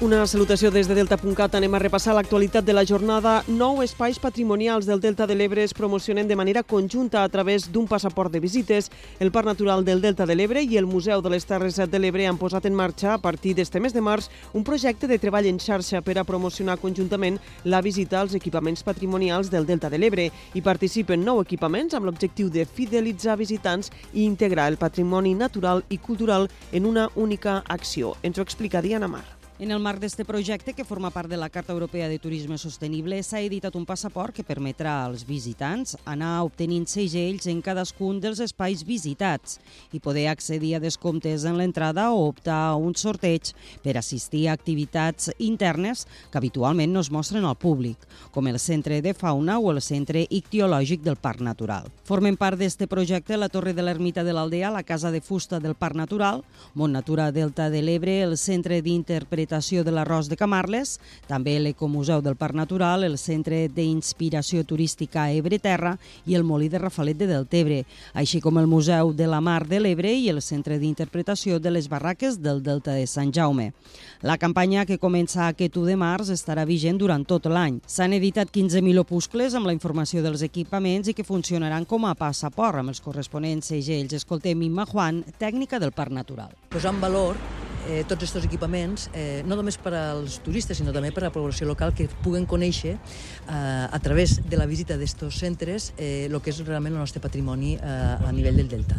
Una salutació des de Delta.cat. Anem a repassar l'actualitat de la jornada. Nou espais patrimonials del Delta de l'Ebre es promocionen de manera conjunta a través d'un passaport de visites. El Parc Natural del Delta de l'Ebre i el Museu de les Terres de l'Ebre han posat en marxa, a partir d'este mes de març, un projecte de treball en xarxa per a promocionar conjuntament la visita als equipaments patrimonials del Delta de l'Ebre. Hi participen nou equipaments amb l'objectiu de fidelitzar visitants i integrar el patrimoni natural i cultural en una única acció. Ens ho explica Diana Mar. En el marc d'este projecte, que forma part de la Carta Europea de Turisme Sostenible, s'ha editat un passaport que permetrà als visitants anar obtenint segells en cadascun dels espais visitats i poder accedir a descomptes en l'entrada o optar a un sorteig per assistir a activitats internes que habitualment no es mostren al públic, com el Centre de Fauna o el Centre Ictiològic del Parc Natural. Formen part d'este projecte la Torre de l'Ermita de l'Aldea, la Casa de Fusta del Parc Natural, Mont Natura Delta de l'Ebre, el Centre d'Interpretació interpretació de l'arròs de Camarles, també l'Ecomuseu del Parc Natural, el Centre d'Inspiració Turística Ebre Terra i el Molí de Rafalet de Deltebre, així com el Museu de la Mar de l'Ebre i el Centre d'Interpretació de les Barraques del Delta de Sant Jaume. La campanya que comença aquest 1 de març estarà vigent durant tot l'any. S'han editat 15.000 opuscles amb la informació dels equipaments i que funcionaran com a passaport amb els corresponents segells. Escoltem Imma Juan, tècnica del Parc Natural. Posar en valor eh, tots aquests equipaments, eh, no només per als turistes, sinó també per a la població local, que puguen conèixer eh, a través de la visita d'aquests centres eh, que és realment el nostre patrimoni eh, a nivell del Delta.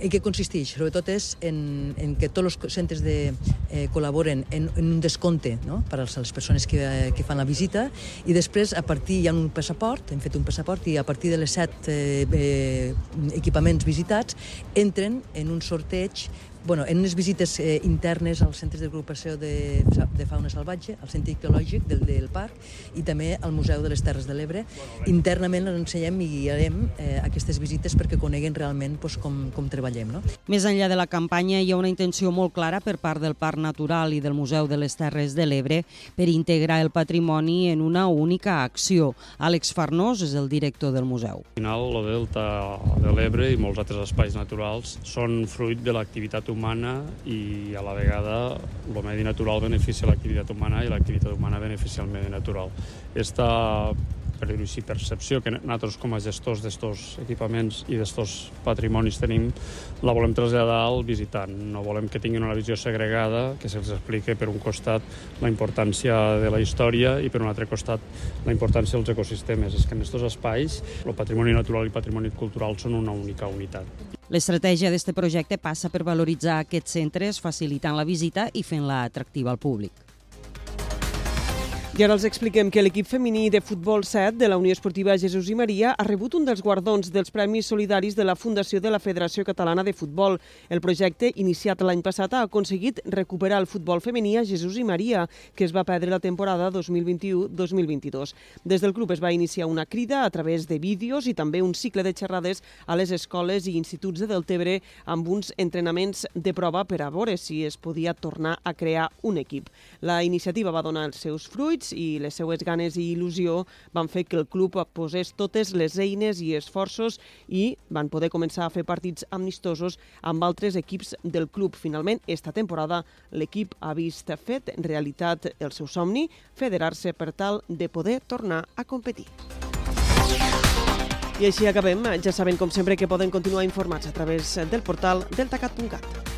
En què consisteix? Sobretot és en, en que tots els centres de, eh, col·laboren en, en un descompte no? per a les persones que, que fan la visita i després a partir hi ha un passaport, hem fet un passaport i a partir de les set eh, eh, equipaments visitats entren en un sorteig bueno, en unes visites eh, internes als centres d'agrupació de, de fauna salvatge, al centre ictiològic del, del parc i també al Museu de les Terres de l'Ebre. Internament les ensenyem i guiarem eh, aquestes visites perquè coneguen realment pues, com, com treballem. No? Més enllà de la campanya, hi ha una intenció molt clara per part del Parc Natural i del Museu de les Terres de l'Ebre per integrar el patrimoni en una única acció. Àlex Farnós és el director del museu. Al final, el Delta de l'Ebre i molts altres espais naturals són fruit de l'activitat humana i a la vegada el medi natural beneficia l'activitat humana i l'activitat humana beneficia el medi natural. Esta per dir-ho així, percepció que nosaltres com a gestors d'estos equipaments i d'estos patrimonis tenim, la volem traslladar al visitant. No volem que tinguin una visió segregada, que se'ls explique per un costat la importància de la història i per un altre costat la importància dels ecosistemes. És que en aquests espais el patrimoni natural i el patrimoni cultural són una única unitat. L'estratègia d'aquest projecte passa per valoritzar aquests centres facilitant la visita i fent-la atractiva al públic. I ara els expliquem que l'equip femení de futbol 7 de la Unió Esportiva Jesús i Maria ha rebut un dels guardons dels Premis Solidaris de la Fundació de la Federació Catalana de Futbol. El projecte, iniciat l'any passat, ha aconseguit recuperar el futbol femení a Jesús i Maria, que es va perdre la temporada 2021-2022. Des del club es va iniciar una crida a través de vídeos i també un cicle de xerrades a les escoles i instituts de Deltebre amb uns entrenaments de prova per a veure si es podia tornar a crear un equip. La iniciativa va donar els seus fruits i les seues ganes i il·lusió van fer que el club posés totes les eines i esforços i van poder començar a fer partits amistosos amb altres equips del club. Finalment, esta temporada l'equip ha vist fet realitat el seu somni, federar-se per tal de poder tornar a competir. I així acabem. Ja saben, com sempre, que poden continuar informats a través del portal deltacat.cat.